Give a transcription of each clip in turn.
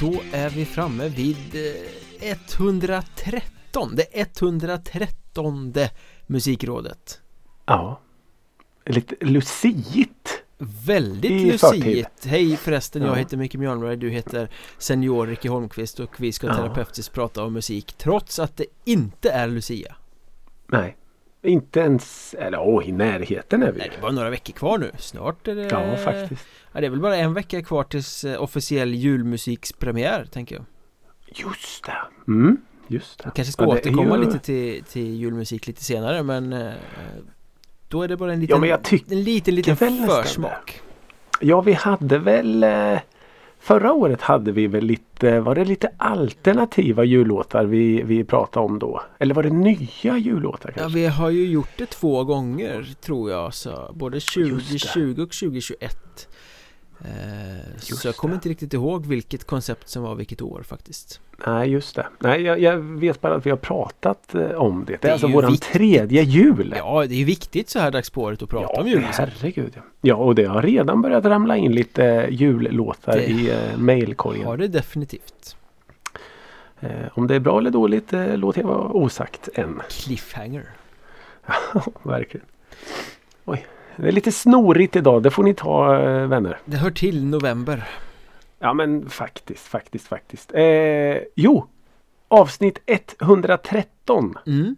då är vi framme vid eh, 113 Det 113 musikrådet Ja. Lite luciigt. Väldigt I luciigt Hej förresten, jag Ja. heter Micke Mjölnberg Du heter Senior Ricky Holmqvist och vi ska Ja. terapeutiskt prata om musik Trots att det inte är Lucia Nej. Inte ens, eller åh, i närheten är vi. Nej, det är bara några veckor kvar nu Snart är det Ja, faktiskt. Ja, det är väl bara en vecka kvar tills eh, officiell julmusikspremiär tänker jag Just det. Mm, just det. Jag kanske ska Ja, det återkomma ju- lite till, till julmusik lite senare men eh, Då är det bara en Ja, liten, men jag tycker en liten, liten försmak Ja, vi hade väl eh, Förra året hade vi väl lite, var det lite alternativa jullåtar vi, vi pratade om då? Eller var det nya jullåtar Ja, kanske? vi har ju gjort det två gånger tror jag så Både Just det. 2020 och 2021 eh, Så Just jag kommer det. inte riktigt ihåg vilket koncept som var vilket år faktiskt Nej, just det. Nej, jag, jag vet bara att vi har pratat eh, om det. Det är, Det är alltså våran viktigt. tredje jul. Ja, det är viktigt så här dags på året att prata Ja, om julmusik herregud. ja. Ja, och det har redan börjat ramla in lite eh, jullåtar Det i eh, mailkorgen. Har det definitivt Eh, om det är bra eller dåligt eh, låter jag vara osagt än. Cliffhanger Verkligen. Oj, det är lite snorigt idag. Det får ni ta eh, vänner. Det hör till november Ja men faktiskt, faktiskt, faktiskt. Eh, jo, avsnitt 113 mm.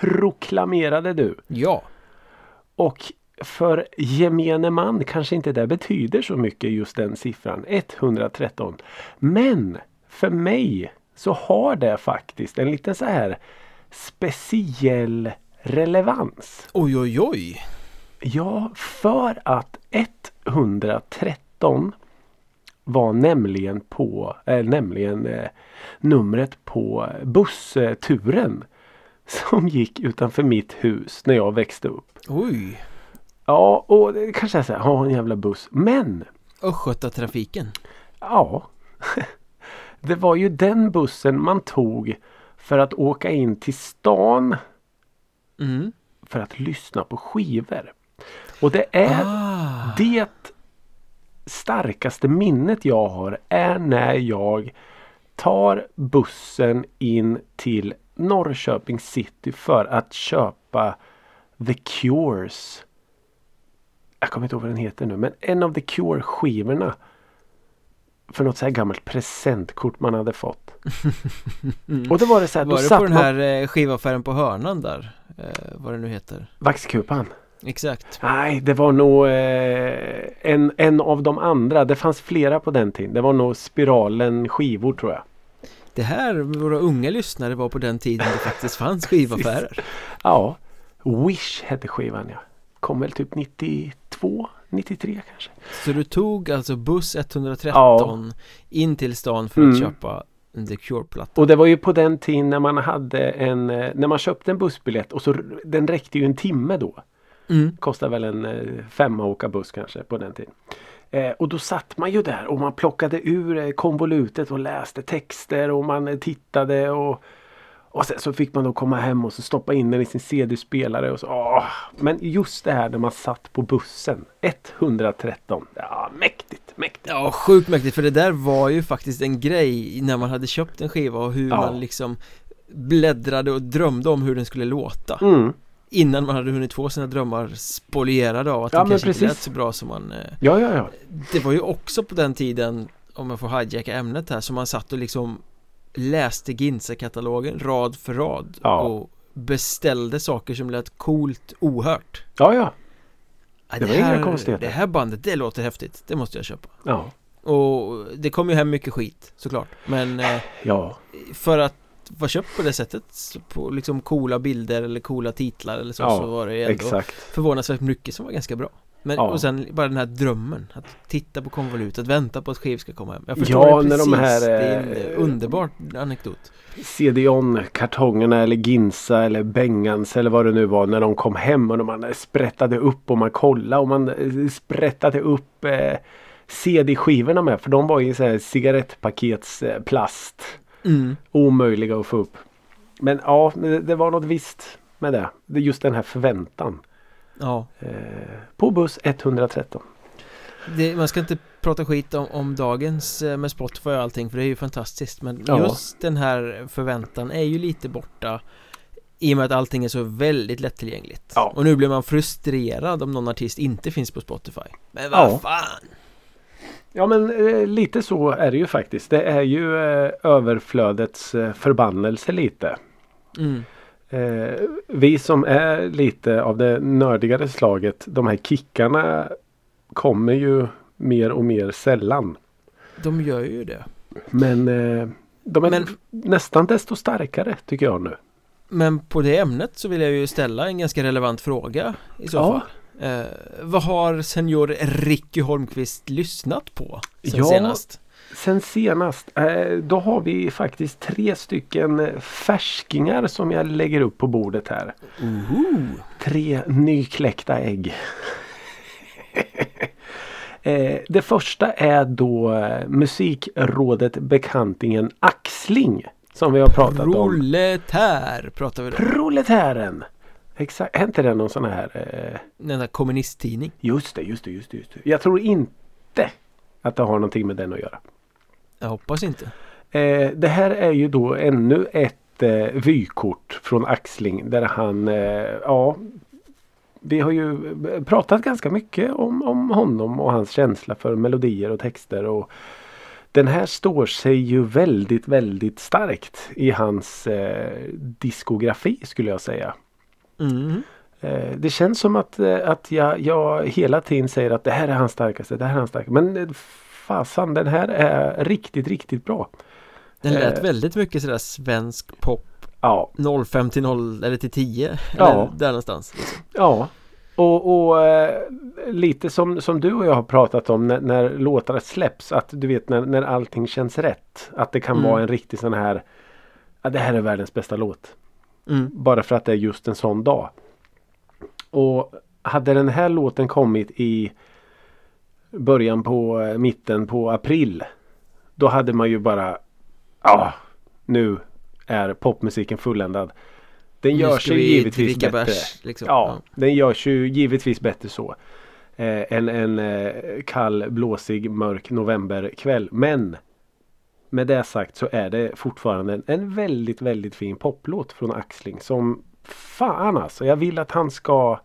proklamerade du. Ja, Och för gemene man kanske inte det betyder så mycket just den siffran 113. Men för mig så har det faktiskt en liten så här speciell relevans. oj oj oj Ja, för att 113 var nämligen på, eh, nämligen eh, numret på bussturen som gick utanför mitt hus när jag växte upp. Oj Ja, och det kanske är så här, ha en jävla buss. Men Östgötatrafiken ja, det var ju den bussen man tog för att åka in till stan mm. för att lyssna på skivor. Och det är ah. det starkaste minnet jag har är när jag tar bussen in till Norrköping city för att köpa The Cures. Jag kommer inte ihåg vad den heter nu men en av The Cure skivorna. För något så här gammalt presentkort man hade fått. Och då var det så här, Var det på den man... här eh, skivaffären på hörnan där? Eh, vad det nu heter Vaxkupan. Exakt Nej, det var nog eh, en, en av de andra. Det fanns flera på den tiden. Det var nog Spiralen skivor tror jag. Det här, våra unga lyssnare var på den tiden det faktiskt fanns skivaffärer Ja, Wish hette skivan ja. Kom väl typ 92, 93 kanske. Så du tog alltså buss 113 Ja. in till stan för att Mm. köpa The Cure-platta Och det var ju på den tiden när man hade en, eh, när man köpte en bussbiljett och så den räckte ju en timme då. Mm. Kostade väl en eh, femma att åka buss kanske på den tiden. Eh, och då satt man ju där och man plockade ur eh, konvolutet och läste texter och man tittade och och sen så fick man då komma hem och så stoppa in den i sin CD-spelare och så. Åh. Men just det här när man satt på bussen. 113. Ja, mäktigt, mäktigt. Ja, sjukt mäktigt för det där var ju faktiskt en grej när man hade köpt en skiva och hur Ja. man liksom bläddrade och drömde om hur den skulle låta Mm. Innan man hade hunnit få sina drömmar spolierade av att Ja, de kanske inte lät precis. så bra som man eh, Ja, ja, ja. Det var ju också på den tiden Om jag får hijacka ämnet här som man satt och liksom Läste Ginsa-katalogen rad för rad Ja. och beställde saker som lät coolt ohört Ja, ja. Ja, Det var inga konstigheter. Det här bandet, det låter häftigt, det måste jag köpa Ja. Och det kom ju hem mycket skit såklart Men eh, Ja. för att vara köpt på det sättet På liksom coola bilder eller coola titlar eller så Ja, Så var det ju ändå Exakt. förvånansvärt mycket som var ganska bra men, Ja. och sen bara den här drömmen Att titta på konvolutet, vänta på att skiv ska komma hem Jag förstår Ja, det när precis, de här, det är en eh, underbar anekdot CD-ON-kartongerna eller Ginsa eller Bengans eller vad det nu var när de kom hem och man sprättade upp och man kollade och man eh, sprättade upp eh, CD-skivorna med för de var i så här cigarettpakets eh. Mm. Omöjliga att få upp. Men ja, det, var något visst med det. Just den här förväntan. Ja, Eh, på buss 113. det, man ska inte prata skit om, om dagens eh, med Spotify och allting för det är ju fantastiskt men Ja. just den här förväntan är ju lite borta i och med att allting är så väldigt lättillgängligt Ja. och nu blir man frustrerad om någon artist inte finns på Spotify men vad Ja. fan Ja men eh, lite så är det ju faktiskt. Det är ju eh, överflödets eh, förbannelse lite. mm. Eh, vi som är lite av det nördigare slaget. De här kickarna kommer ju mer och mer sällan. De gör ju det Men eh, de är Men- nästan desto starkare tycker jag nu. Men på det ämnet så vill jag ju ställa en ganska relevant fråga i så Ja. fall eh, Vad har senior Ricky Holmqvist lyssnat på sen Ja. senast? Sen senast, eh, då har vi faktiskt tre stycken färskingar som jag lägger upp på bordet här. Oho. Tre nykläckta ägg. Eh, Det första är då eh, musikrådet bekantingen Axling. Som vi har pratat om. Proletär pratar vi då Proletären! Exakt, är inte det någon sån här? Eh, Den där kommunisttidning just det, just det, just det, just det. Jag tror inte att det har någonting med den att göra. Jag hoppas inte Eh, det här är ju då ännu ett eh, vykort från Axling där han, eh, ja Vi har ju pratat ganska mycket om, om honom och hans känsla för melodier och texter och Den här står sig ju väldigt, väldigt starkt i hans eh, diskografi skulle jag säga. Mm. Eh, Det känns som att, eh, att jag, jag hela tiden säger att det här är hans starkaste, det här är hans starkaste. Men eh, fasan den här är riktigt, riktigt bra. Den lät Eh. väldigt mycket sådär svensk pop Ja, 05 till 0 eller till 10 Ja. Eller där någonstans liksom. ja. Och, och eh, lite som, som du och jag har pratat om när, när låtar släpps. Att du vet när, när allting känns rätt. Att det kan Mm. vara en riktig sån här ja, Det här är världens bästa låt. Mm. Bara för att det är just en sån dag. Och hade den här låten kommit i början på eh, mitten på april. Då hade man ju bara Ja, nu är popmusiken fulländad. Den gör sig vi givetvis bättre. bärs, liksom. Ja, den görs ju givetvis bättre så. Eh, en en eh, kall, blåsig, mörk novemberkväll. Men med det sagt så är det fortfarande en, en väldigt, väldigt fin poplåt från Axling. Som fan alltså. Jag vill att han ska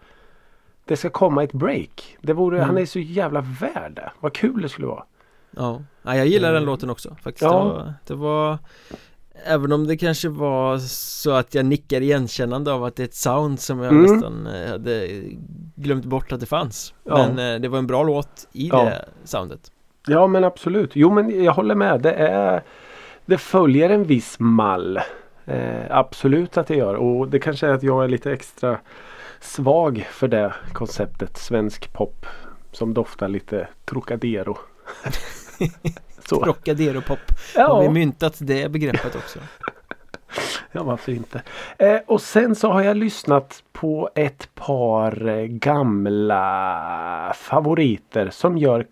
Det ska komma ett break. Det vore, Mm. Han är så jävla värd det. Vad kul det skulle vara. Ja, ja jag gillar den Eh, låten också faktiskt ja. det, var, det var Även om det kanske var så att jag nickar igenkännande av att det är ett sound som jag Mm. nästan eh, hade glömt bort att det fanns Ja. Men eh, det var en bra låt i Ja. det soundet Ja men absolut. Jo men jag håller med. Det är Det följer en viss mall. Eh, absolut att det gör. Och det kanske är att jag är lite extra svag för det konceptet. Svensk pop. Som doftar lite Trocadero. Så. Rockadero pop Har vi Ja, myntat det begreppet också? ja, varför inte. Eh, och sen så har jag lyssnat på ett par eh, gamla favoriter som gör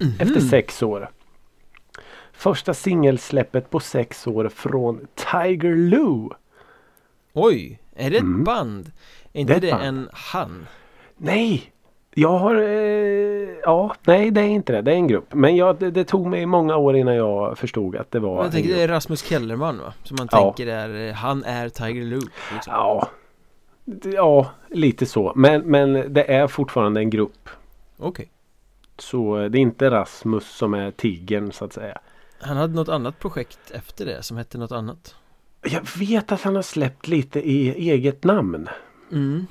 comeback. Efter sex år. Första singelsläppet på sex år från Tiger Lou. Oj, är det ett Mm. band? Är Det inte det band. en han? Nej! Jag har... Eh, ja, nej det är inte det. Det är en grupp. Men jag, det, det tog mig många år innan jag förstod att det var Jag en tänker det är Rasmus Kellerman va? Som man Ja. tänker är, eh, han är Tiger Lou liksom. Ja, det- ja, lite så. Men, men det är fortfarande en grupp. Okej Så eh, det är inte Rasmus som är tigern så att säga. Han hade något annat projekt efter det som hette något annat Jag vet att han har släppt lite i eget namn. Mm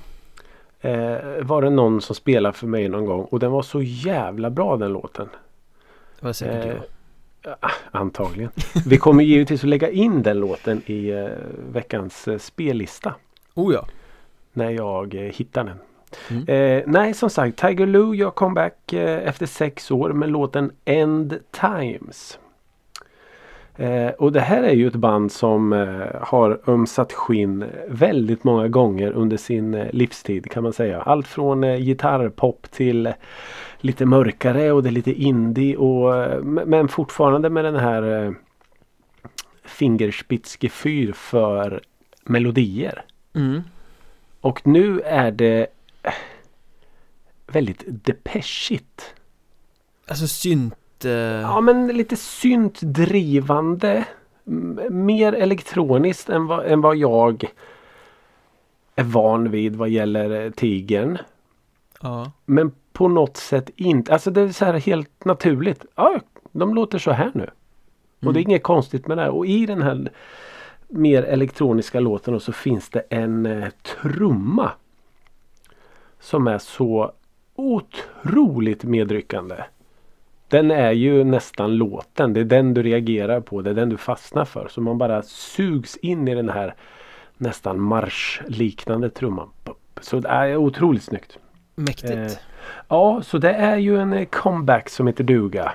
Eh, var det någon som spelade för mig någon gång och den var så jävla bra den låten. Det var säkert Eh, jag ah, antagligen. Vi kommer givetvis att lägga in den låten i eh, veckans eh, spellista. Oh ja När jag hittar den. Mm. Eh, nej som sagt Tiger Lou gör comeback eh, efter sex år med låten End Times. Eh, och det här är ju ett band som eh, har ömsat skinn väldigt många gånger under sin eh, livstid kan man säga. Allt från eh, gitarrpop till eh, lite mörkare och det är lite indie och men fortfarande med den här eh, fingerspitzgefühl för melodier. mm. Och nu är det väldigt depeschigt. Alltså synt... eh, Ja men lite syntdrivande. Mer elektroniskt än vad, än vad jag är van vid vad gäller eh, Tigern. ja. Men på något sätt inte. Alltså det är så här helt naturligt. Ja, de låter så här nu. Och det är Mm. inget konstigt med det. Och i den här mer elektroniska låten så finns det en eh, trumma. Som är så otroligt medryckande. Den är ju nästan låten. Det är den du reagerar på. Det är den du fastnar för. Så man bara sugs in i den här nästan marschliknande trumman. Så det är otroligt snyggt. Mäktigt. Eh, Ja, så det är ju en comeback som heter duga.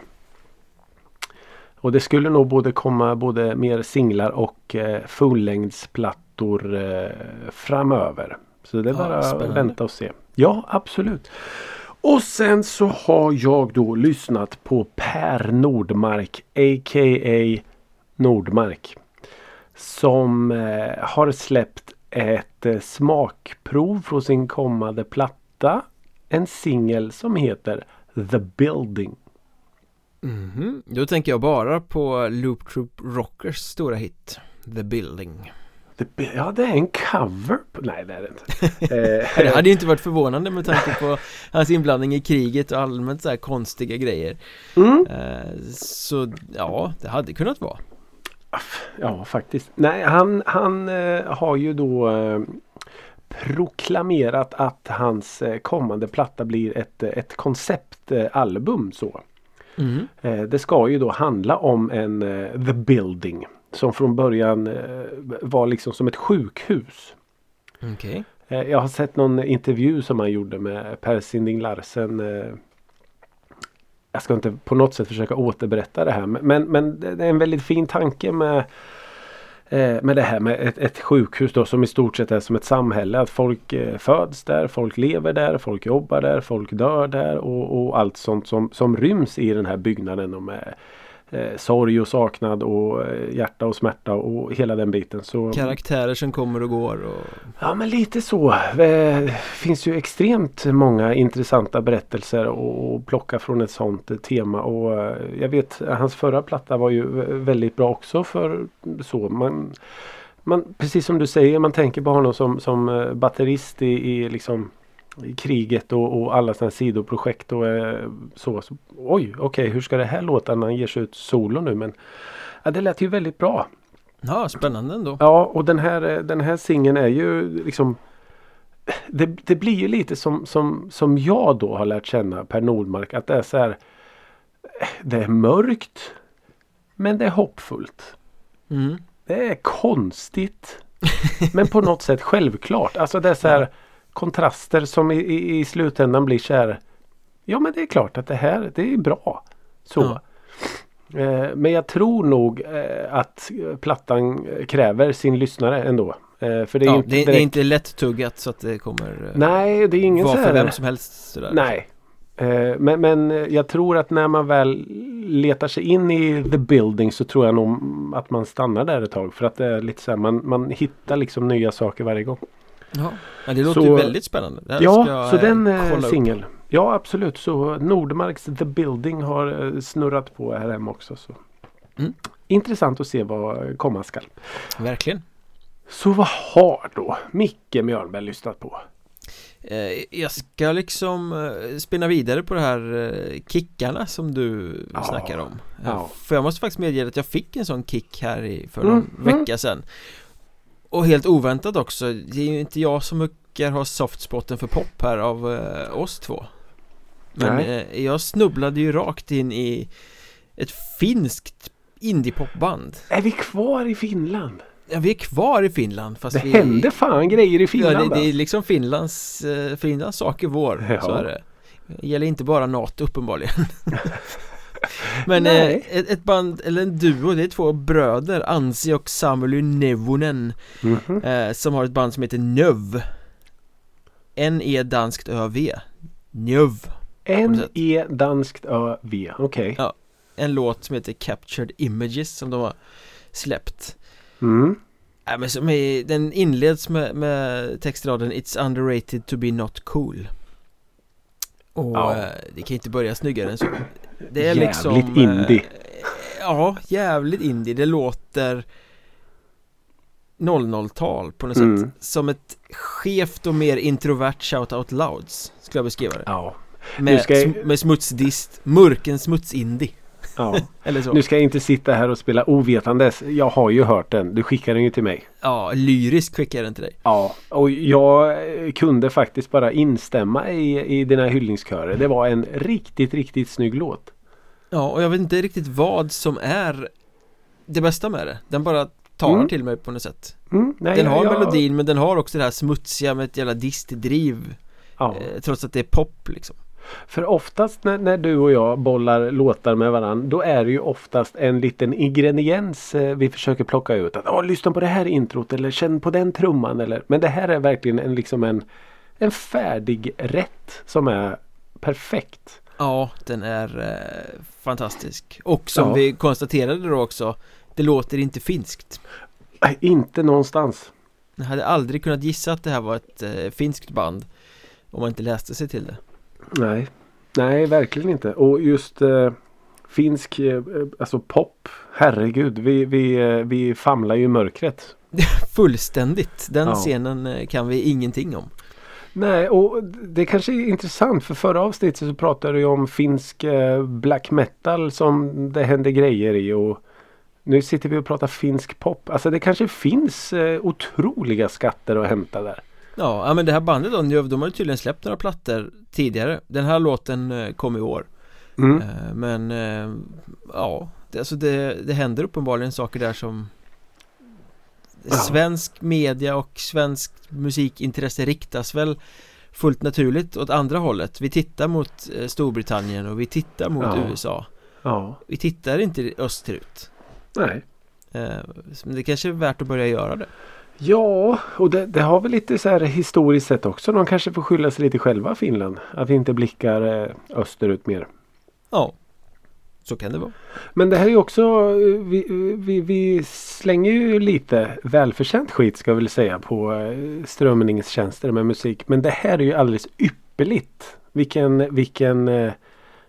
Och det skulle nog både komma både mer singlar och eh, fullängdsplattor eh, framöver. Så det är Ja, bara att spännande. vänta och se. Ja, absolut. Och sen så har jag då lyssnat på Per Nordmark a.k.a. Nordmark. Som eh, har släppt ett eh, smakprov från sin kommande platta. En singel som heter The Building. Mhm. Då tänker jag bara på Loop Troop Rockers stora hit The Building ja, det är en cover. På, nej, det är det inte. Eh, Det hade ju inte varit förvånande med tanke på hans inblandning i kriget och allmänt så här konstiga grejer mm. Eh, Så ja, det hade kunnat vara Ja, faktiskt. Nej, han, han eh, har ju då proklamerat att hans kommande platta blir ett, ett konceptalbum. så. mm. Det ska ju då handla om en The Building. Som från början eh, var liksom som ett sjukhus. Okej Eh, Jag har sett någon intervju som han gjorde med Per Sinding Larsen. eh, Jag ska inte på något sätt försöka återberätta det här. men- Men, det är en väldigt fin tanke med med det här med ett, ett sjukhus då som i stort sett är som ett samhälle. Att folk föds där, folk lever där, folk jobbar där, folk dör där och, och allt sånt som, som ryms i den här byggnaden. Och med eh, sorg och saknad och eh, hjärta och smärta och hela den biten. Så, Karaktärer som kommer och går och Ja men lite så. Det finns ju extremt många intressanta berättelser att plocka från ett sånt eh, tema. Och eh, jag vet hans förra platta var ju väldigt bra också för så. Man, man, precis som du säger, man tänker på honom som, som eh, batterist i, i, liksom, kriget och, och alla sådana sidoprojekt och eh, så. så oj, okej, hur ska det här låta när han ger sig ut solo nu? Men ja, det lät ju väldigt bra. Ja, spännande ändå Ja och den här, eh, den här singeln är ju liksom det, det blir ju lite som, som, som jag då har lärt känna Per Nordmark. Att det är så här eh, Det är mörkt Men det är hoppfullt. mm. Det är konstigt Men på något sätt självklart. Alltså det är så här kontraster som i, i, i slutändan blir så här Ja men det är klart att det här det är bra. Så. Ja. Eh, Men jag tror nog eh, att plattan kräver sin lyssnare ändå. Eh, För det är Ja, inte det, det är direkt- inte lätt tuggat så att det kommer Nej, det är ingen vara för vem som helst sådär Nej. Eh, Men, men jag tror att när man väl letar sig in i the building så tror jag nog att man stannar där ett tag. För att det är lite så här, man, man hittar liksom nya saker varje gång. Ja, men det låter Så- ju väldigt spännande ska Ja, så eh, den eh, kolla upp. singel. Ja, absolut. Så Nordmarks The Building har eh, snurrat på här hemma också. Så. Mm. Intressant att se vad komma skall. Verkligen Så vad har då Micke Mjörnberg lyssnat på? Eh, Jag ska liksom eh, spinna vidare på det här eh, kickarna som du Ja. snackar om Eh, Ja. För jag måste faktiskt medge att jag fick en sån kick här i, för Mm, någon mm. vecka sedan Och helt oväntat också, det är ju inte jag som muckar har softspotten för pop här av eh, oss två Men eh, jag snubblade ju rakt in i ett finskt indiepopband Är vi kvar i Finland? Ja, vi är kvar i Finland fast Det vi hände fan grejer i Finland. Ja, det, det är liksom Finlands, eh, Finlands sak i vår, Ja. så är det Det gäller inte bara NATO uppenbarligen Men eh, ett, ett band, eller en duo, det är två bröder, Ansi och Samuli Nevonen Mhm. eh, Som har ett band som heter Növ N-E danskt Ö-V Njöv N-E danskt Ö-V. Okej. Ja. En låt som heter Captured Images som de har släppt Mm. Nej men som är, den inleds med, med textraden It's underrated to be not cool Och Ja. eh, det kan inte börja snyggare än så Det är Jävligt liksom indie. eh, Ja, jävligt indie Det låter 00-tal på något Mm. sätt Som ett skevt och mer introvert shout out louds Skulle jag beskriva det Ja. Med, ska jag- sm- med smutsdist Mörken smutsindie ja. Nu ska jag inte sitta här och spela ovetandes. Jag har ju hört den. Du skickade den ju till mig. Ja, lyrisk skickar jag den till dig Ja, och jag kunde faktiskt bara instämma i, i dina hyllningskörer. Det var en riktigt, riktigt snygg låt. Ja, och jag vet inte riktigt vad som är det bästa med det Den bara talar Mm. till mig på något sätt Mm, nej, Den har jag- melodin men den har också det här smutsiga med ett jävla distdriv Ja. eh, Trots att det är pop liksom För oftast när, när du och jag bollar låtar med varandra då är det ju oftast en liten ingrediens eh, vi försöker plocka ut. Att, "Åh, lyssna på det här introt eller känn på den trumman. Eller, men det här är verkligen en, liksom en, en färdig rätt som är perfekt. Ja, den är eh, fantastisk Och som Ja. vi konstaterade då också Det låter inte finskt Nej, inte någonstans. Jag hade aldrig kunnat gissa att det här var ett eh, finskt band Om man inte läste sig till det Nej, nej verkligen inte. Och just eh, finsk, eh, alltså pop. Herregud, vi, vi, eh, vi famlar ju i mörkret. Fullständigt Den Ja. scenen eh, kan vi ingenting om Nej, och det kanske är intressant för förra avsnittet så pratade du om finsk eh, black metal som det händer grejer i och nu sitter vi och pratar finsk pop. Alltså det kanske finns eh, otroliga skatter att hämta där. Ja, men det här bandet då, Njöv, de har ju tydligen släppt några plattor tidigare Den här låten eh, kom i år Mm. Men ja, alltså det, det händer uppenbarligen saker där som. Svensk media och svensk musikintresse riktas väl fullt naturligt åt andra hållet Vi tittar mot eh, Storbritannien och vi tittar mot Ja. USA Ja, Vi tittar inte österut nej. Eh, Men det kanske är värt att börja göra det Ja, och det, det har väl lite så här historiskt sett också. De kanske får skylla sig lite själva Finland. Att vi inte blickar eh, österut mer. Ja Så kan det vara Men det här är ju också, eh, vi, vi, vi slänger ju lite välförtjänt skit ska jag väl säga på eh, strömningstjänster med musik. Men det här är ju alldeles ypperligt. Vilken, vilken eh,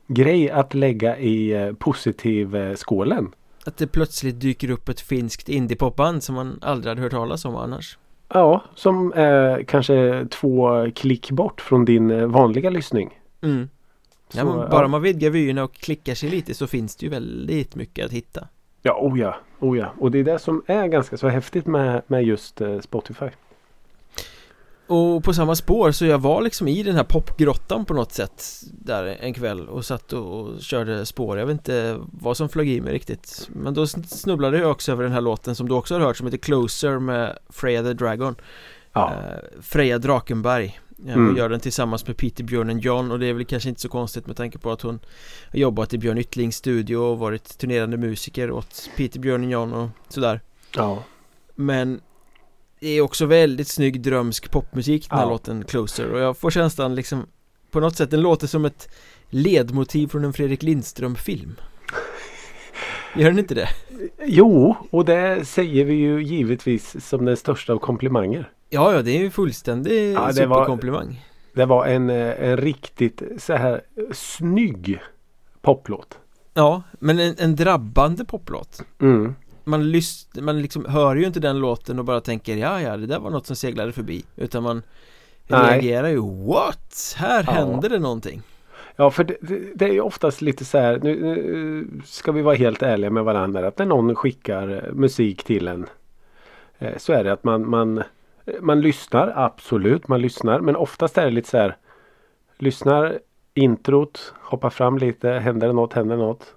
grej att lägga i eh, positiv eh, skålen. Att det plötsligt dyker upp ett finskt indiepopband som man aldrig hade hört talas om annars Ja, som är kanske två klick bort från din eh, vanliga lyssning. mm. Ja, Så, men bara ja. man vidgar vyerna och klickar sig lite så finns det ju väldigt mycket att hitta. Ja, oh ja, oh ja. Och det är det som är ganska så häftigt med, med just eh, Spotify. Och på samma spår så jag var liksom i den här popgrottan på något sätt Där en kväll och satt och, körde spår. Jag vet inte vad som flög i mig riktigt. Men då snubblade jag också över den här låten som du också har hört som heter Closer med Freja the Dragon. Ja, eh, Freja Drakenberg Mm. och gör den tillsammans med Peter Björnen John och det är väl kanske inte så konstigt med tanke på att hon har jobbat i Björn Yttlings studio och varit turnerande musiker åt Peter Björnen John och sådär ja. Men det är också väldigt snygg drömsk popmusik den här Ja. låten Closer och jag får känslan liksom På något sätt, den låter som ett ledmotiv från en Fredrik Lindström-film Gör den inte det? Jo, och det säger vi ju givetvis som den största av komplimanger. Ja, ja, det är ju fullständig Ja, det var- superkomplimang Det var en, eh, en riktigt så här snygg poplåt. Ja, men en, en drabbande poplåt Mm. Man, lys- man liksom hör ju inte den låten och bara tänker ja, ja, det där var något som seglade förbi Utan man Nej. reagerar ju What? Här Ja. hände det någonting Ja, för det, det, det är ju oftast lite så här. Nu, nu ska vi vara helt ärliga med varandra. Att när någon skickar eh, musik till en. eh, Så är det att man, man, man lyssnar. Absolut, man lyssnar. Men oftast är det lite så här. Lyssnar introt, hoppar fram lite. Händer det något, händer det något.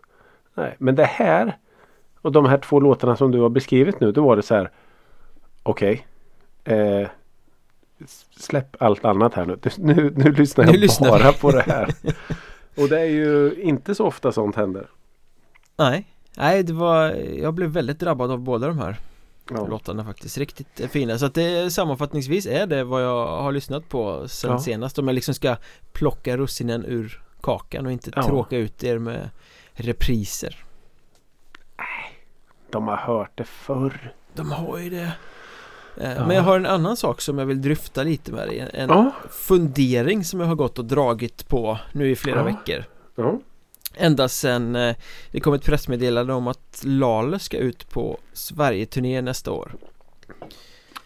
Nej, men det här. Och de här två låtarna som du har beskrivit nu. Då var det så här. Okej. eh, släpp allt annat här nu. Nu, nu lyssnar Nu jag lyssnar bara vi. på det här. Och det är ju inte så ofta sånt händer. Nej, nej det var, jag blev väldigt drabbad av båda de här Ja. låtarna faktiskt, riktigt fina Så att det sammanfattningsvis är det vad jag har lyssnat på sen Ja. senast Om jag liksom ska plocka russinen ur kakan och inte Ja. tråka ut er med repriser De har hört det förr. De har ju det Eh, Ja. Men jag har en annan sak som jag vill dryfta lite med dig En, Ja. fundering som jag har gått och dragit på nu i flera Ja. veckor. Ända sedan eh, det kom ett pressmeddelande om att Lale ska ut på Sverige-turné nästa år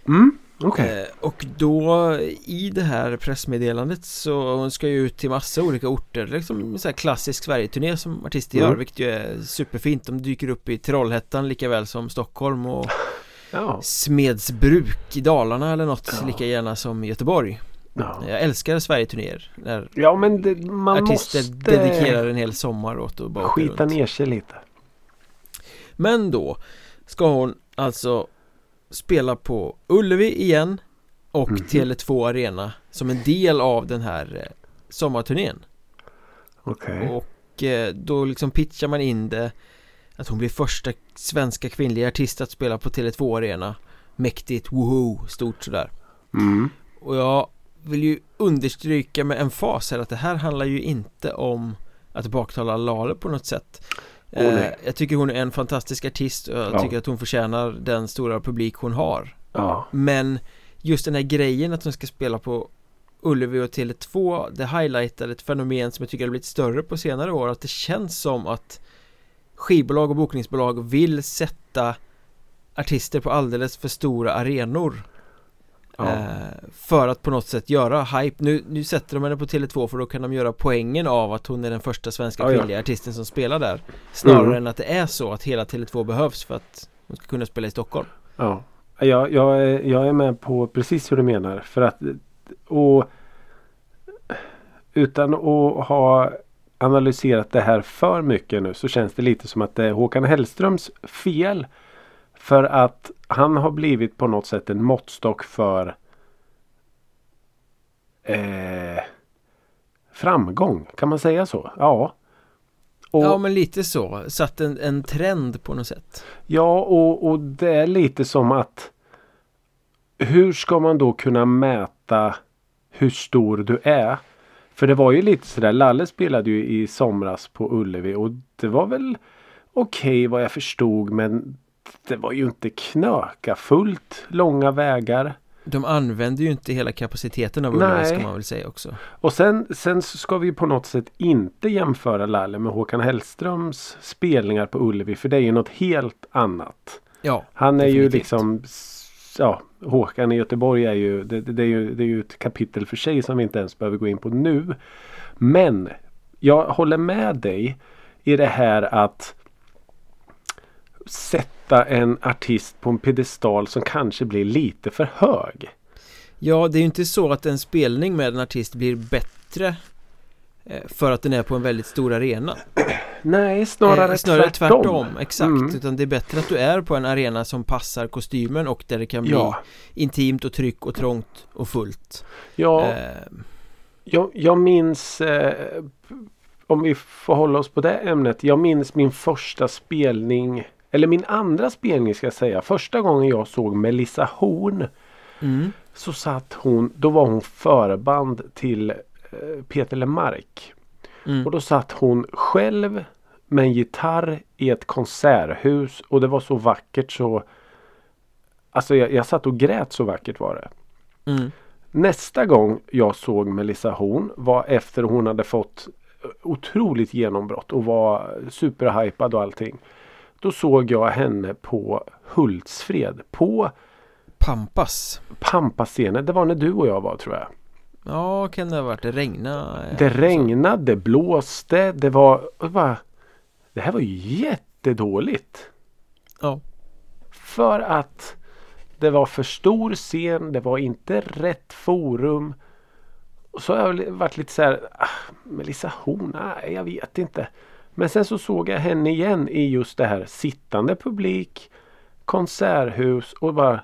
Mm. Okej. Eh, Och då i det här pressmeddelandet så hon ska ju ut till massa olika orter Liksom så här klassisk Sverige-turné som artister gör Mm. vilket ju är superfint De dyker upp i Trollhättan lika väl som Stockholm och Ja. Smedsbruk i Dalarna eller något Ja. lika gärna som Göteborg Ja. Jag älskar Sverige-turnéer när ja men det, man artister måste dedikerar en hel sommar åt att bara skita runt ner sig lite. Men då ska hon alltså spela på Ullevi igen och Mhm. Tele2 Arena som en del av den här eh, sommarturnén Okej. och eh, då liksom pitchar man in det att hon blir första svenska kvinnliga artist att spela på Tele2 Arena mäktigt, woho, stort sådär Mm. och jag vill ju understryka med en fas här att det här handlar ju inte om att baktala Lale på något sätt eh, nej. Jag tycker hon är en fantastisk artist och jag Ja. tycker att hon förtjänar den stora publik hon har Ja. Men just den här grejen att hon ska spela på Ullevi och Tele2 Det highlightar ett fenomen som jag tycker har blivit större på senare år Att det känns som att Skivbolag och bokningsbolag vill sätta Artister på alldeles för stora arenor Ja. eh, För att på något sätt göra hype nu, nu sätter de henne på Tele2 för då kan de göra poängen av att hon är den första svenska Ja, ja. kvinnliga artisten som spelar där Snarare Mm. än att det är så att hela Tele2 behövs för att hon ska kunna spela i Stockholm Ja. Jag, jag, är, jag är med på precis hur du menar. För att och, utan att ha analyserat det här för mycket nu så känns det lite som att det är Håkan Hellströms fel. För att han har blivit på något sätt en måttstock för eh, framgång. Kan man säga så? Ja. Och, Ja men lite så, satt en, en trend på något sätt Ja och, och det är lite som att hur ska man då kunna mäta hur stor du är? För det var ju lite sådär, Lalle spelade ju i somras på Ullevi och det var väl okej vad jag förstod men det var ju inte knöka fullt långa vägar. De använder ju inte hela kapaciteten av. Ullevi ska man väl säga också Och sen, sen ska vi på något sätt inte jämföra Lalle med Håkan Hellströms spelningar på Ullevi för det är ju något helt annat. Ja, Han är ju Definitivt. liksom s- Ja, Håkan i Göteborg är ju det, det, är ju det är ju ett kapitel för sig som vi inte ens behöver gå in på nu. Men jag håller med dig i det här att sätta en artist på en piedestal som kanske blir lite för hög. ja det är ju inte så att en spelning med en artist blir bättre eh, för att den är på en väldigt stor arena Nej, snarare, Eh, Snarare tvärtom. tvärtom, exakt Mm. Utan det är bättre att du är på en arena som passar kostymen och där det kan bli Ja, intimt och tryck och trångt och fullt ja eh, Jag, jag minns eh, Om vi får hålla oss på det ämnet. Jag minns min första spelning Eller min andra spelning ska jag säga. Första gången jag såg Melissa Horn mm, Så satt hon Då var hon förband till eh, Peter Lemark. mm. Och då satt hon själv med en gitarr i ett konserthus och det var så vackert så Alltså jag, jag satt och grät så vackert var det. Mm. Nästa gång jag såg Melissa Horn var efter hon hade fått otroligt genombrott och var superhypad och allting. Då såg jag henne på Hultsfred på Pampas Pampascenen. Det var när du och jag var tror jag. Ja, kan det ha varit? Det regna Det regnade, det blåste, det var... bara, det här var ju jättedåligt. Ja, För att det var för stor scen, det var inte rätt forum. Och så har jag varit lite så här, ah, Melissa Horn, nej jag vet inte. Men sen så såg jag henne igen i just det här sittande publik, konserthus och bara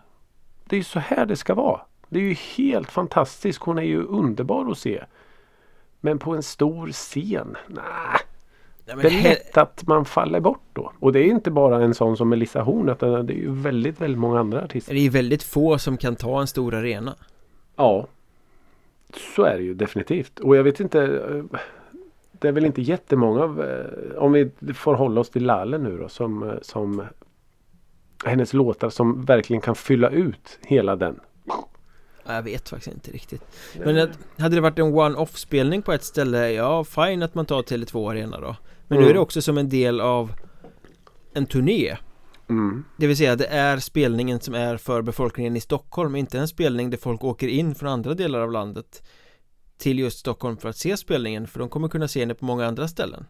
Det är ju så här det ska vara. Det är ju helt fantastiskt. Hon är ju underbar att se. Men på en stor scen, nej. Nej, Det är lätt att man faller bort då. Och det är inte bara en sån som Melissa Horn utan det är ju väldigt, väldigt många andra artister. det är väldigt få som kan ta en stor arena Ja. Så är det ju definitivt. Och jag vet inte. Det är väl inte jättemånga av, eh, om vi får hålla oss till Lalle nu då som, eh, som hennes låtar som verkligen kan fylla ut hela den? Ja, Jag vet faktiskt inte riktigt Men att- hade det varit en one-off spelning på ett ställe Ja, fine att man tar Tele2 Arena då Men nu Mm. är det också som en del av En turné Mm. Det vill säga det är spelningen som är för befolkningen i Stockholm Inte en spelning där folk åker in från andra delar av landet Till just Stockholm för att se spelningen För de kommer kunna se henne på många andra ställen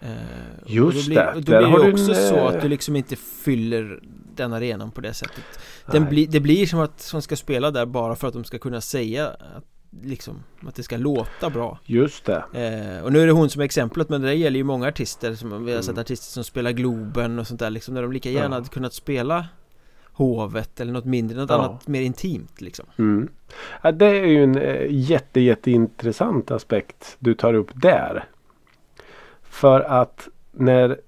Eh, Just blir, det. Då blir det också en, så eh, att du liksom inte fyller den arenan på det sättet den blir, Det blir som att man ska spela där bara för att de ska kunna säga att, Liksom att det ska låta bra Just det. eh, Och nu är det hon som är exemplet men det där gäller ju många artister som, Vi har sett Mm. artister som spelar Globen och sånt där liksom När de lika gärna Ja. hade kunnat spela Hovet eller något mindre, något Ja. annat mer intimt liksom Mm. Ja, det är ju en eh, jätte, jätteintressant aspekt du tar upp där. För att när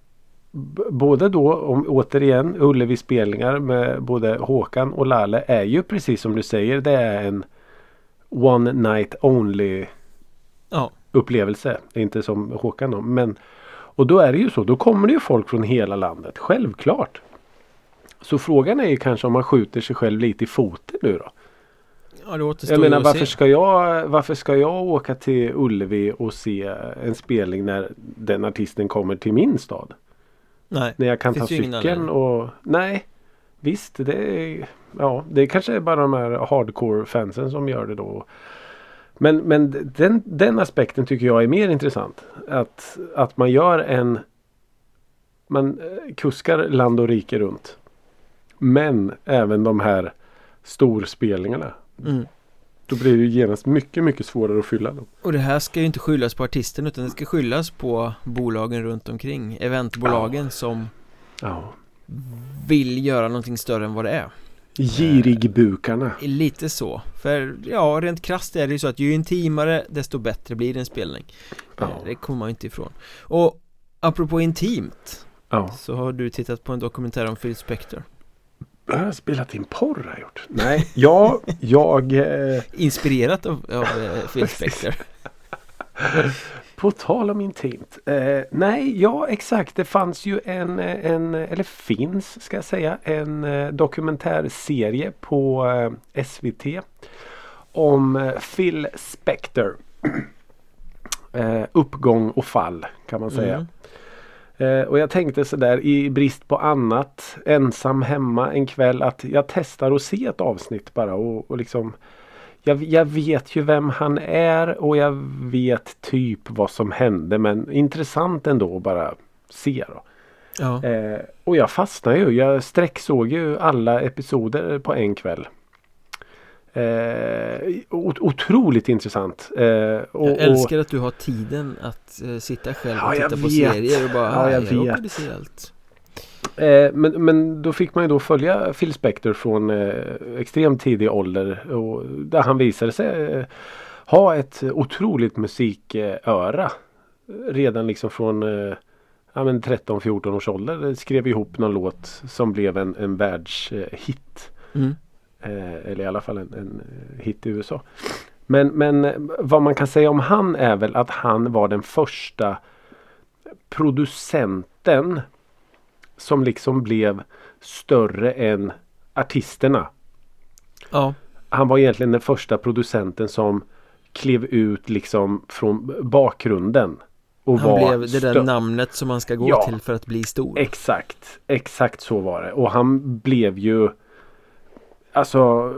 både då om, återigen Ullevi spelningar med både Håkan och Lalle är ju precis som du säger det är en One night only Ja, upplevelse. Inte som Håkan då. Men, och då är det ju så. Då kommer det ju folk från hela landet. Självklart. Så frågan är ju kanske om man skjuter sig själv lite i foten nu då. ja det återstår Jag menar varför se. ska jag, varför ska jag åka till Ullevi och se en spelning när den artisten kommer till min stad? Nej, När jag kan ta cykeln och Nej Visst det är Ja det kanske är bara de här hardcore fansen som gör det då. Men, men den, den aspekten tycker jag är mer intressant. Att, att man gör en Man eh, kuskar land och rike runt. Men även de här storspelningarna. mm. Då blir det ju genast mycket, mycket svårare att fylla dem. Och det här ska ju inte skyllas på artisten utan det ska skyllas på bolagen runt omkring Eventbolagen som Ja. vill göra någonting större än vad det är Girigbukarna. Lite så För ja, rent krasst är det ju så att ju intimare desto bättre blir en spelning Ja. Eh, Det kommer man ju inte ifrån Och apropå intimt. Så har du tittat på en dokumentär om Phil Spector Jag har spelat in porr har jag gjort. Nej, ja, jag eh, Inspirerat av, av eh, Phil Spector På tal om intimt. Eh, nej, ja exakt. Det fanns ju en, eh, en eller finns ska jag säga, en eh, dokumentärserie på eh, SVT om eh, Phil Spector. eh, uppgång och fall kan man säga. Mm. Eh, och jag tänkte sådär i brist på annat ensam hemma en kväll att jag testar att se ett avsnitt bara och, och liksom jag, jag vet ju vem han är och jag vet typ vad som hände men intressant ändå att bara se då. Ja, Eh, och jag fastnade ju. Jag sträcksåg ju alla episoder på en kväll. Eh, ot- otroligt intressant. Eh, och, jag älskar att du har tiden att eh, sitta själv Ja, och jag titta på vet. serier och bara Ja, jag "Ah, råkade vet." allt Eh, men, men då fick man ju då följa Phil Spector från eh, extremt tidig ålder. Och där han visade sig eh, ha ett otroligt musiköra. Redan liksom från eh, ja, men 13-14 års ålder. Skrev ihop någon låt som blev en, en världshit. mm. Eh, eller i alla fall en, en hit i USA. Men, men eh, vad man kan säga om han är väl att han var den första producenten som liksom blev större än artisterna. Ja, Han var egentligen den första producenten som klev ut liksom från bakgrunden. Och han var blev det där namnet som man ska gå Ja. till för att bli stor Exakt, exakt så var det. Och han blev ju Alltså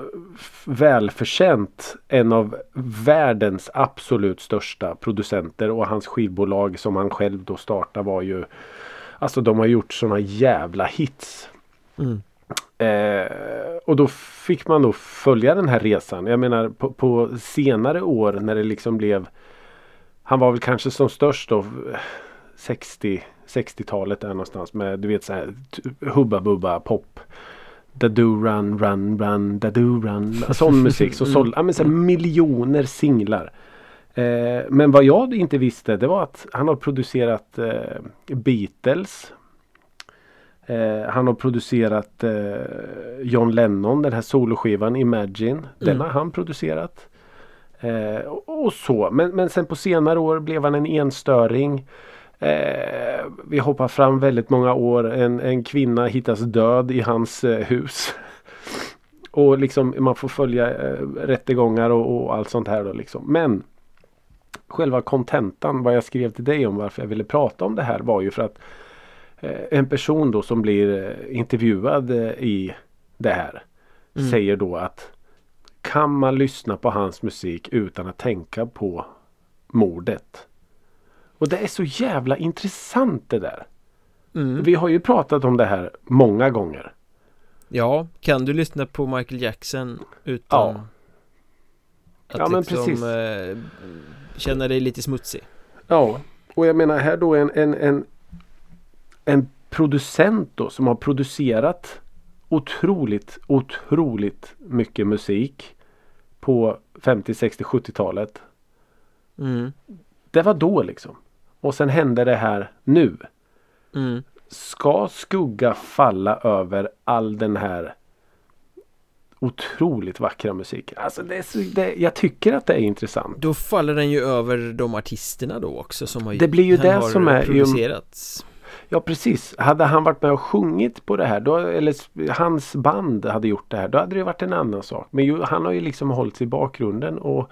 välförtjänt en av världens absolut största producenter och hans skivbolag som han själv då startade var ju Alltså de har gjort såna jävla hits. mm. Eh, och då fick man då följa den här resan. Jag menar på, på senare år när det liksom blev Han var väl kanske som störst då 60 60-talet där någonstans med du vet så här Hubba Bubba pop Da-do run run run Da-do run Sån musik som sålde ja, men så miljoner singlar. Eh, men vad jag inte visste det var att han har producerat eh, Beatles. Eh, han har producerat eh, John Lennon, den här soloskivan Imagine. Den Mm. har han producerat. Eh, och, och så. Men, men sen på senare år blev han en enstöring. Eh, vi hoppar fram väldigt många år. En, en kvinna hittas död i hans eh, hus. och liksom man får följa eh, rättegångar och, och allt sånt här då liksom. Men själva kontentan vad jag skrev till dig om varför jag ville prata om det här var ju för att eh, en person då som blir eh, intervjuad eh, i det här Mm. säger då att kan man lyssna på hans musik utan att tänka på mordet? Och det är så jävla intressant det där. Mm. Vi har ju pratat om det här många gånger. Ja, kan du lyssna på Michael Jackson utan Ja. att Ja, men liksom precis. eh, känna dig lite smutsig? Ja, och jag menar här då en, en, en, en producent då som har producerat otroligt, otroligt mycket musik på 50, 60, 70-talet. Mm. Det var då liksom. Och sen hände det här nu. Mm. Ska skugga falla över all den här otroligt vackra musiken? Alltså det är så, det, jag tycker att det är intressant. Då faller den ju över de artisterna då också som har Det blir ju det som är- producerats Ja precis. Hade han varit med och sjungit på det här då, eller hans band hade gjort det här då hade det varit en annan sak. Men ju, han har ju liksom hållit i bakgrunden och,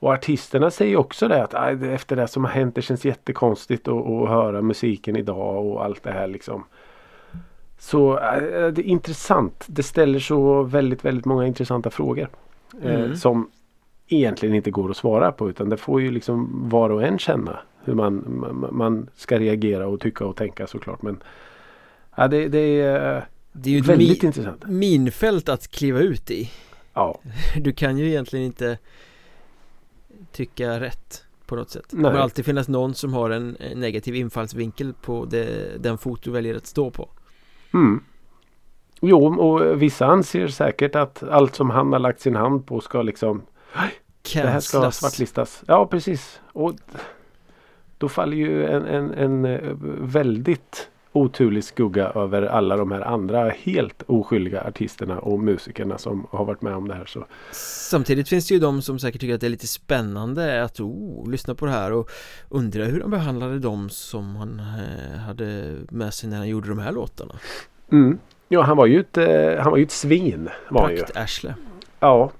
och artisterna säger också det att "Aj, det- efter det som har hänt det känns jättekonstigt att, att höra musiken idag och allt det här liksom. Så äh, det är intressant. Det ställer så väldigt väldigt många intressanta frågor. Eh, Mm. som egentligen inte går att svara på utan det får ju liksom var och en känna hur man, man, man ska reagera och tycka och tänka såklart. Men ja, det, det är Det är ju ett väldigt mi- intressant. minfält att kliva ut i Ja, Du kan ju egentligen inte tycka rätt på något sätt Det Nej. kommer alltid finnas någon som har en negativ infallsvinkel på det, den fot du väljer att stå på mm. Jo, och vissa anser säkert att allt som han har lagt sin hand på ska liksom Det här ska svartlistas. Ja, precis. Och då faller ju en, en, en eh, väldigt oturlig skugga över alla de här andra helt oskyldiga artisterna och musikerna som har varit med om det här. Så Samtidigt finns det ju de som säkert tycker att det är lite spännande att oh, lyssna på det här och undra hur han behandlade dem som han eh, hade med sig när han gjorde de här låtarna mm. Ja, han var ju ett, eh, han var ju ett svin. Prakt-arsle Ja.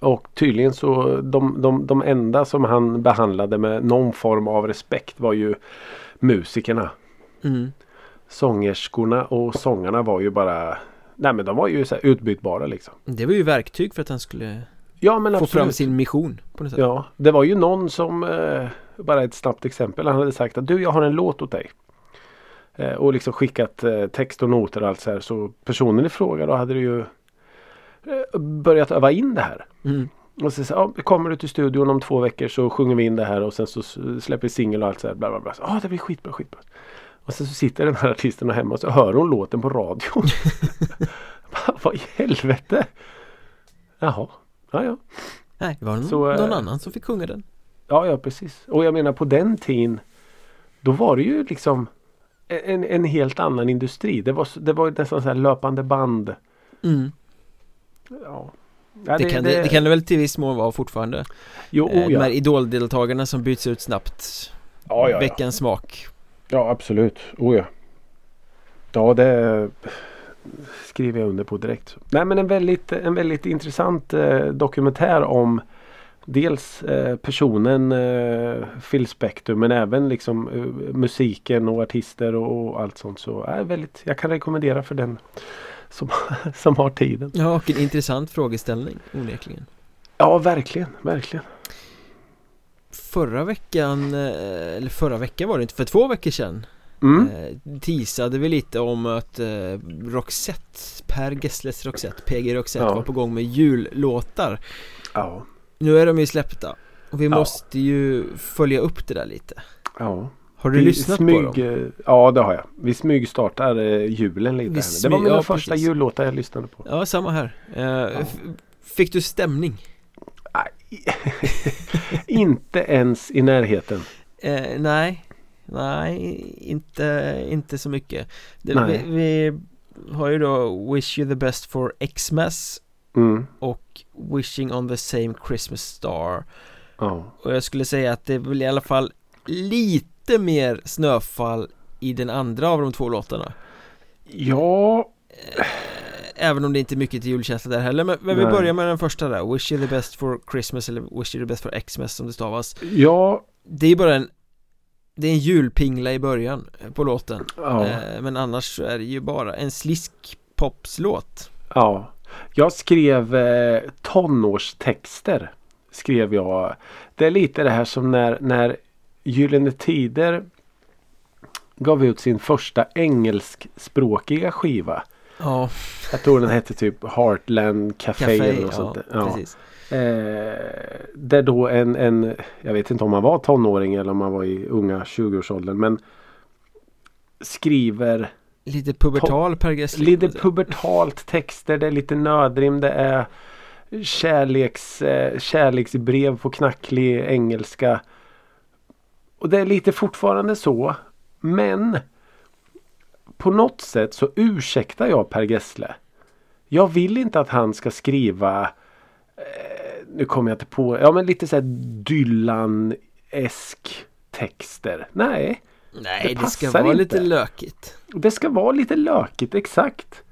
Och tydligen så de, de, de enda som han behandlade med någon form av respekt var ju musikerna. Mm. Sångerskorna och sångarna var ju bara Nej men de var ju så utbytbara liksom. Det var ju verktyg för att han skulle Ja men få absolut. fram sin mission på något sätt Ja, det var ju någon som eh, Bara ett snabbt exempel. Han hade sagt att du jag har en låt åt dig. Eh, och liksom skickat eh, text och noter och allt så här. Så personen i fråga då hade ju eh, Börjat öva in det här. Mm. Och så, så ja, kommer du till studion om två veckor så sjunger vi in det här och sen så släpper vi singel och allt så här. Bla, bla, bla. Så, ah, det blir skitbra, skitbra. Och sen så sitter den här artisten hemma och så hör hon låten på radion. Vad i helvete? Jaha, ja ja. Nej, det var någon, Så, eh, någon annan som fick sjunga den Ja, ja precis. Och jag menar på den tiden Då var det ju liksom en, en helt annan industri. Det var, det var nästan så här löpande band. mm. Ja. Ja, det, kan det, det kan det väl till viss mån vara fortfarande Jo, eh, oh, De ja. här idoldeltagarna som byts ut snabbt Ja, ja, ja. Veckans smak ja, absolut. Oh, ja. ja, det skriver jag under på direkt. Nej, men en väldigt, en väldigt intressant eh, dokumentär om Dels eh, personen eh, Phil Spector men även liksom eh, musiken och artister och, och allt sånt. Så är väldigt, jag kan rekommendera för den som, som har tiden. Ja, och en intressant frågeställning onekligen Ja, verkligen, verkligen. Förra veckan, eh, eller förra veckan var det inte, för två veckor sedan Mm. eh, Teasade vi lite om att eh, Roxette, Per Gessles Roxette, PG Roxette Ja. var på gång med jullåtar Ja, Nu är de ju släppta och vi Ja. måste ju följa upp det där lite ja. Har du Vi lyssnat på smyg, dem? eh, Ja, det har jag. Vi smygstartar julen lite. Här. Det var mina ja, första precis. jullåtar jag lyssnade på. Ja, samma här eh, f- Fick du stämning? Inte ens i närheten. Eh, nej, nej, inte, inte så mycket det, vi, vi har ju då Wish you the best for Xmas Mm. och Wishing on the same Christmas star Ja. Och jag skulle säga att det är väl i alla fall lite lite mer snöfall i den andra av de två låtarna Ja, Även om det inte är mycket till julkänsla där heller Men, men vi börjar med den första där Wish you the best for Christmas eller Wish you the best for Xmas som det stavas ja, Det är bara en Det är en julpingla i början på låten ja, eh, Men annars så är det ju bara en sliskpopslåt ja. Jag skrev eh, tonårstexter. Skrev jag. Det är lite det här som när, när Gyllene Tider gav ut sin första engelskspråkiga skiva. Ja, Jag tror den hette typ Heartland Café, Café, eller något ja, sånt. Ja. precis Eh, där då en, en, jag vet inte om man var tonåring eller om man var i unga 20-årsåldern men skriver Lite pubertal Per Gessle lite pubertalt texter. Det är lite nödrim. Det är kärleks, eh, kärleksbrev på knacklig engelska. Och det är lite fortfarande så. Men på något sätt så ursäktar jag Per Gessle. Jag vill inte att han ska skriva eh, Nu kommer jag inte på Ja men lite såhär Dylan-esk texter. Nej. Nej, det det, ska vara inte. lite lökigt Det ska vara lite lökigt, exakt.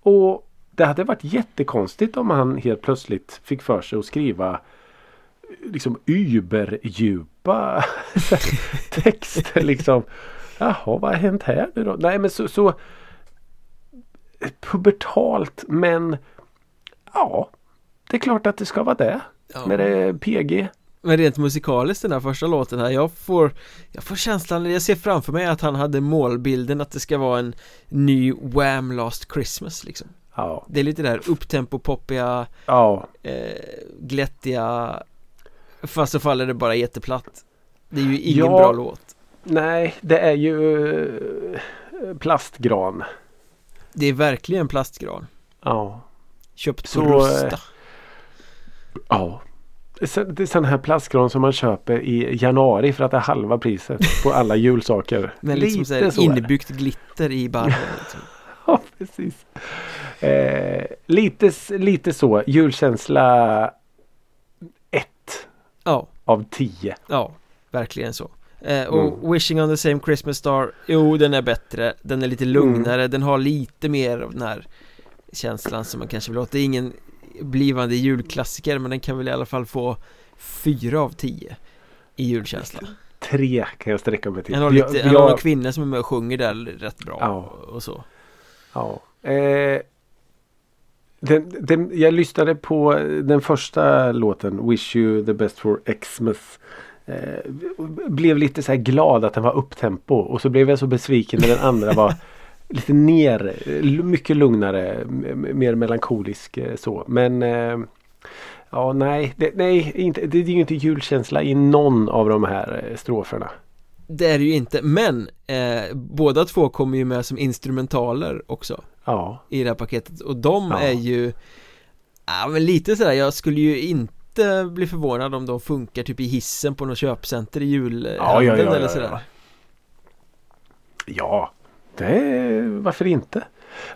Och det hade varit jättekonstigt om han helt plötsligt fick för sig att skriva liksom überdjupa texter liksom. Jaha, vad har hänt här nu då? Nej men så, så pubertalt men ja, det är klart att det ska vara det. ja. När det är PG. Men rent musikaliskt den här första låten här Jag får Jag får känslan Jag ser framför mig att han hade målbilden att det ska vara en Ny Wham Last Christmas liksom Ja, Det är lite där upptempo-poppiga ja, eh, Glättiga Fast så faller det bara jätteplatt Det är ju ingen Ja. bra låt nej det är ju eh, plastgran. Det är verkligen plastgran Ja. Köpt på Så, Rusta eh, Ja. Det är sån här plastgran som man köper i januari för att det är halva priset på alla julsaker. Med liksom så här inbyggt glitter i barren liksom. Ja, precis. Eh, lite, lite så. Julkänsla 1 Ja, av 10. ja, verkligen så eh, Och Mm. Wishing on the same Christmas star Jo, den är bättre Den är lite lugnare, den har lite mer av den här Känslan som man kanske vill åt Det är ingen blivande julklassiker Men den kan väl i alla fall få fyra av tio I julkänsla Tre kan jag sträcka mig till. Han har, Jag- lite, han har jag- någon kvinna som är med och sjunger där rätt bra Ja. och så Ja. Eh, den, den, jag lyssnade på den första låten Wish you the best for Xmas. Eh, blev lite så här glad att den var upptempo och så blev jag så besviken när den andra var lite ner, l- mycket lugnare, mer melankolisk eh, så. Men eh, ja, nej, det, nej inte, det är ju inte julkänsla i någon av de här eh, stroferna. Det är det ju inte, men eh, båda två kommer ju med som instrumentaler också Ja, i det här paketet och de Ja. är ju Ja men lite sådär, jag skulle ju inte bli förvånad om de funkar typ i hissen på något köpcenter i julhandeln Ja, ja, ja, eller sådär Ja, det, varför inte?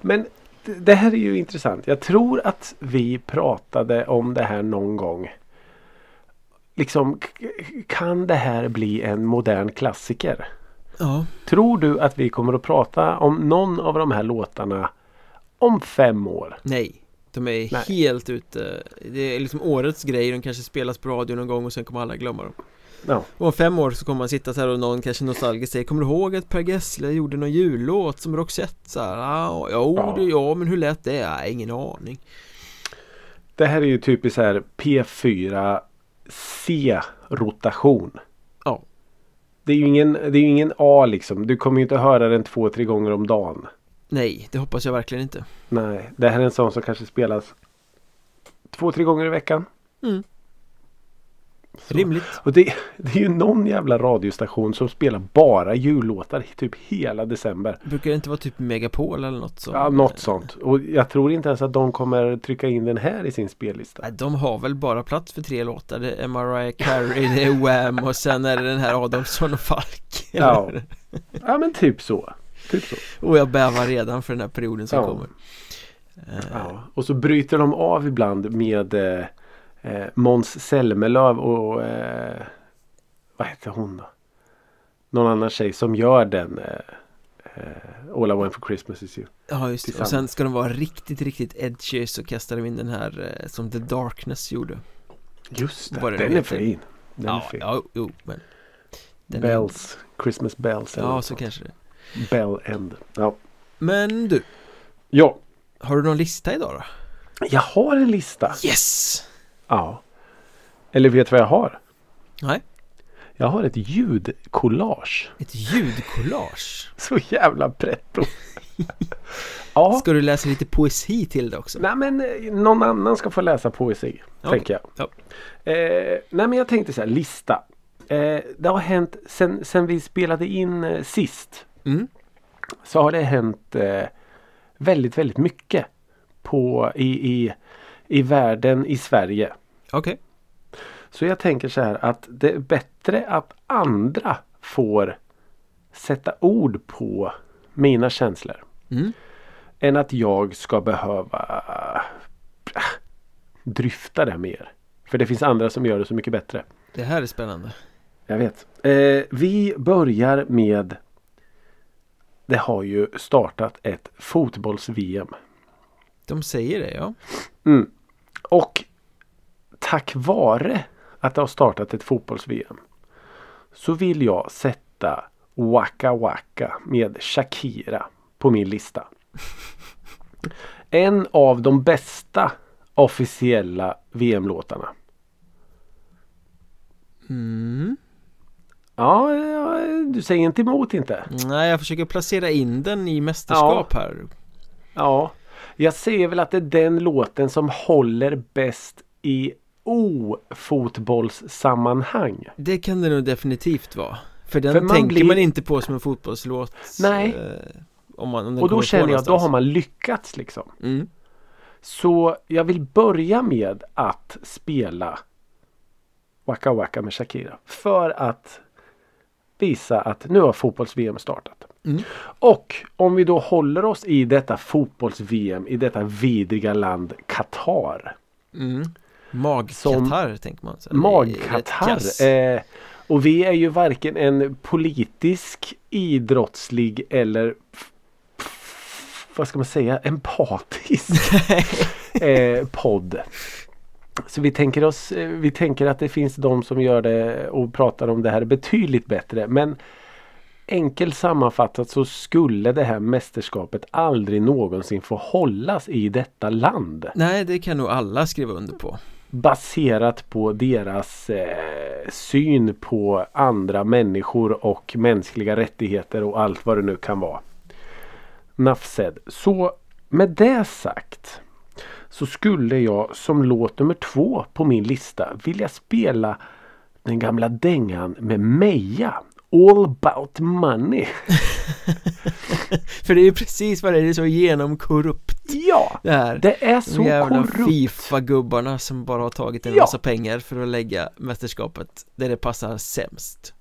Men det- här är ju intressant. Jag tror att vi pratade om det här någon gång. Liksom, kan det här bli en modern klassiker? Ja, Tror du att vi kommer att prata om någon av de här låtarna om fem år? nej De är Nej. helt ute Det är liksom årets grej, de kanske spelas på radio någon gång och sen kommer alla glömma dem Ja, Och om fem år så kommer man sitta så här och någon kanske nostalgiskt säger Kommer du ihåg att Per Gessle gjorde någon jullåt som Roxette? Så här, ah, jo, Ja. det, ja men hur lät det? Nej, ingen aning det här är ju typiskt här P4 C-rotation. Ja. Det är ju ingen, det är ingen A liksom. Du kommer ju inte höra den två, tre gånger om dagen. Nej, det hoppas jag verkligen inte Nej, det här är en sån som kanske spelas två, tre gånger i veckan. Mm. Så. Rimligt Och det, det är ju någon jävla radiostation som spelar bara jullåtar typ hela december. Brukar det inte vara typ Megapol eller något sånt? Ja, något sånt. Och jag tror inte ens att de kommer trycka in den här i sin spellista. Nej, de har väl bara plats för tre låtar Det är Mariah Carey, det är Wham och sen är det den här Adolfsson och Falk Ja. Ja, men typ så. Typ så. Och jag bävar redan för den här perioden som Ja. kommer Ja. Och så bryter de av ibland med eh, eh, Måns Zelmerlöw och eh, vad heter hon då? någon annan tjej som gör den eh, eh, All I want for Christmas is you. Ja just det, och sen ska de vara riktigt, riktigt edgy så kastar de in den här eh, som The Darkness gjorde Just det, nu den är fin. Den Ja, är fin. ja, jo, men den är- Bells, Christmas bells. Ja, så kanske det Bell end. Ja. Men du, ja, har du någon lista idag då? jag har en lista. Yes! Ja. Eller vet du vad jag har? Nej, Jag har ett ljudkollage. ett ljudkollage Så jävla pretto. ja. Ska du läsa lite poesi till det också? Nej men eh, någon annan ska få läsa poesi. Okej. Tänker jag. Ja. Eh, nej men jag tänkte så här, lista. Eh, det har hänt sen, sen vi spelade in eh, sist. Mm. Så har det hänt eh, väldigt väldigt mycket. På, i, i, I världen i Sverige. Okej, Så jag tänker så här att det är bättre att andra får sätta ord på mina känslor. mm. Än att jag ska behöva äh, dryfta det mer. För det finns andra som gör det så mycket bättre. det här är spännande Jag vet. Eh, vi börjar med Det har ju startat ett fotbolls-VM. De säger det, ja Mm. Och tack vare att det har startat ett fotbolls-VM så vill jag sätta Waka Waka med Shakira på min lista. En av de bästa officiella VM-låtarna. mm. Ja, ja, du säger inte emot inte. Nej, jag försöker placera in den i mästerskap här Ja, jag ser väl att det är den låten som håller bäst i ofotbollssammanhang. Det kan det nog definitivt vara För den För man tänker blir- man inte på som en fotbollslåt Nej. eh, om man, om Och då känner jag att då har man lyckats liksom. mm. Så jag vill börja med att spela Waka Waka med Shakira. För att visa att nu har fotbolls-VM startat. Mm. Och om vi då håller oss i detta fotbolls-VM i detta vidriga land Qatar. Mm. Magkatarr tänker man kass. Eh, och vi är ju varken en politisk, idrottslig eller vad ska man säga, empatisk eh, podd. Så vi tänker, oss, eh, vi tänker att det finns de som gör det och pratar om det här betydligt bättre. Men enkelt sammanfattat så skulle det här mästerskapet aldrig någonsin få hållas i detta land Nej, det kan nog alla skriva under på. baserat på deras eh, syn på andra människor och mänskliga rättigheter och allt vad det nu kan vara. Nafsed. Så med det sagt så skulle jag som låt nummer två på min lista vilja spela den gamla dängan med Meja. All about money. För det är ju precis vad det är, det är så genomkorrupt Ja! det här. Det är så De jävla korrupt. Fifa-gubbarna som bara har tagit en Ja. massa pengar för att lägga mästerskapet där det passar sämst.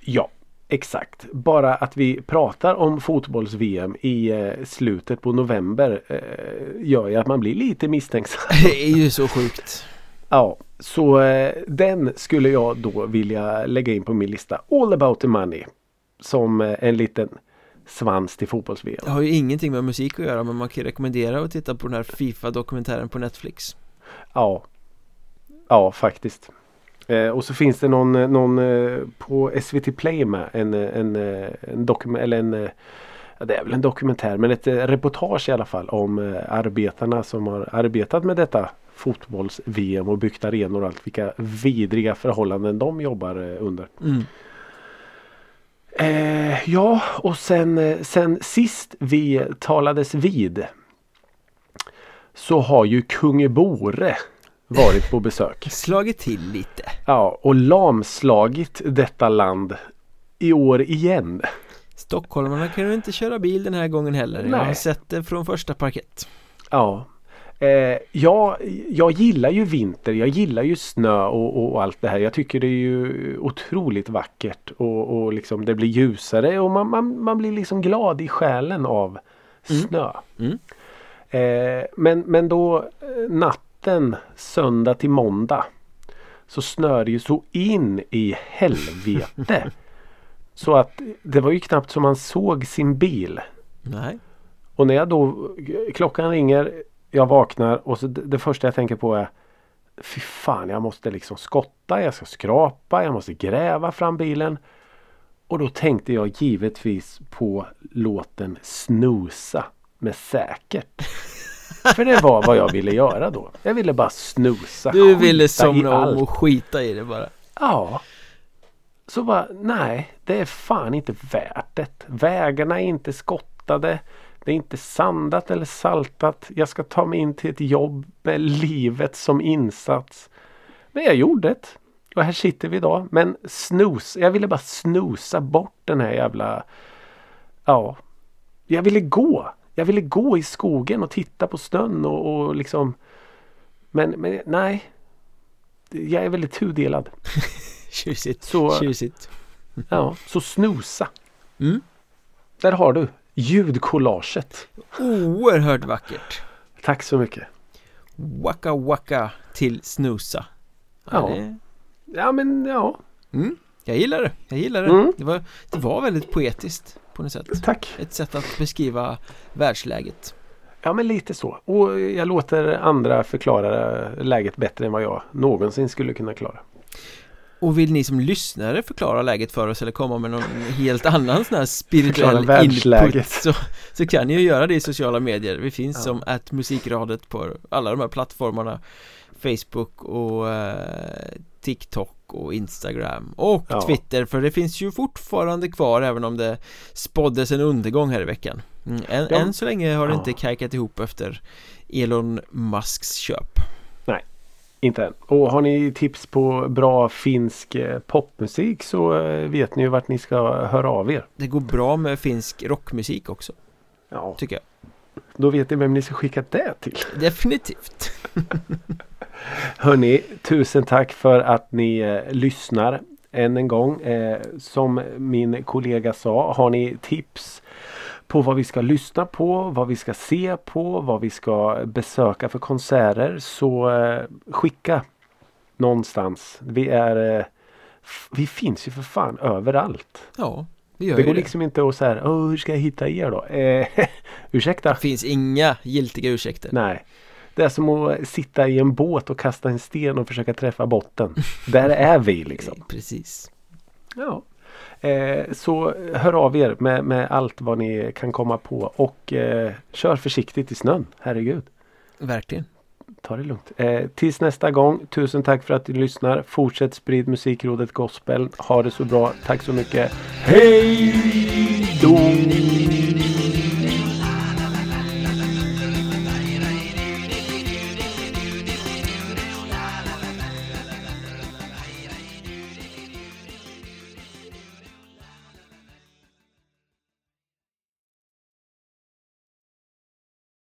Ja, exakt. Bara att vi pratar om fotbolls-VM i eh, slutet på november eh, gör ju att man blir lite misstänksam. Det är ju så sjukt. Ja, så eh, den skulle jag då vilja lägga in på min lista. All about the money. Som en liten svans till fotbolls-VM. Det har ju ingenting med musik att göra men man kan rekommendera att titta på den här Fifa-dokumentären på Netflix. Ja, ja faktiskt. Eh, och så finns det någon, eh, någon eh, på SVT Play med en, eh, en, en dokument eller en det är väl en dokumentär men ett reportage i alla fall om arbetarna som har arbetat med detta fotbolls-VM och byggt arenor och allt. Vilka vidriga förhållanden de jobbar under. Mm. Eh, ja och sen, sen sist vi talades vid så har ju kung Bore varit på besök. Slagit till lite. Ja, och lamslagit detta land i år igen. Stockholmarna kan ju inte köra bil den här gången heller. Jag har Nej. sett det från första parkett. Ja. Eh, jag, jag gillar ju vinter, jag gillar ju snö och, och, allt det här. Jag tycker det är ju otroligt vackert och, och liksom det blir ljusare och man, man, man blir liksom glad i själen av snö. Mm. Eh, men, men då eh, natten söndag till måndag så snör det ju så in i helvete. Så att det var ju knappt som man såg sin bil. Nej. Och när jag då klockan ringer, jag vaknar och så det, det första jag tänker på är Fy fan jag måste liksom skotta, jag ska skrapa, jag måste gräva fram bilen. Och då tänkte jag givetvis på låten Snusa med Säkert. För det var vad jag ville göra då. Jag ville bara snusa. Du ville somna allt. om och skita i det bara. Ja. Så bara, nej, det är fan inte värt det. Vägarna är inte skottade. Det är inte sandat eller saltat. Jag ska ta mig in till ett jobb med livet som insats. Men jag gjorde det. Och här sitter vi idag. Men snus, jag ville bara snusa bort den här jävla... Ja. Jag ville gå. Jag ville gå i skogen och titta på snön och, och liksom... Men, men nej. Jag är väldigt tudelad. Tjusigt. Så- Tjusigt. Ja, så snusa. Mm. Där har du ljudcollaget. Oerhört vackert. Tack så mycket. Waka waka till snusa. Ja. det, Ja men ja, mm, jag gillar det. Jag gillar det. Mm. Det, var, det var väldigt poetiskt på något sätt. tack. Ett sätt att beskriva världsläget. Ja men lite så. Och jag låter andra förklara läget bättre än vad jag någonsin skulle kunna klara. Och vill ni som lyssnare förklara läget för oss eller komma med någon helt annan sån här spirituell input så, så kan ni ju göra det i sociala medier. Vi finns Ja. som att musikradet på alla de här plattformarna Facebook och eh, TikTok och Instagram och Ja. Twitter för det finns ju fortfarande kvar även om det spåddes en undergång här i veckan. Mm, än, Ja. än så länge har det inte kajkat ihop efter Elon Musks köp. Inte än. Och har ni tips på bra finsk eh, popmusik så eh, vet ni ju vart ni ska höra av er. Det går bra med finsk rockmusik också, Ja, tycker jag. då vet ni vem ni ska skicka det till. Definitivt. Hörni, tusen tack för att ni eh, lyssnar än en gång. Eh, som min kollega sa, har ni tips på vad vi ska lyssna på, vad vi ska se på, vad vi ska besöka för konserter så eh, skicka någonstans. Vi är eh, vi finns ju för fan överallt. Ja, vi gör Det går det. liksom inte att säga hur ska jag hitta er då? Eh, ursäkta? Det finns inga giltiga ursäkter. Nej. Det är som att sitta i en båt och kasta en sten och försöka träffa botten. Där är vi liksom. Precis. Ja. Eh, så hör av er med, med allt vad ni kan komma på och eh, kör försiktigt i snön. Herregud. Verkligen. Ta det lugnt. Eh, tills nästa gång. Tusen tack för att ni lyssnar. Fortsätt sprid musikrådet gospel. Ha det så bra. Tack så mycket. Hej!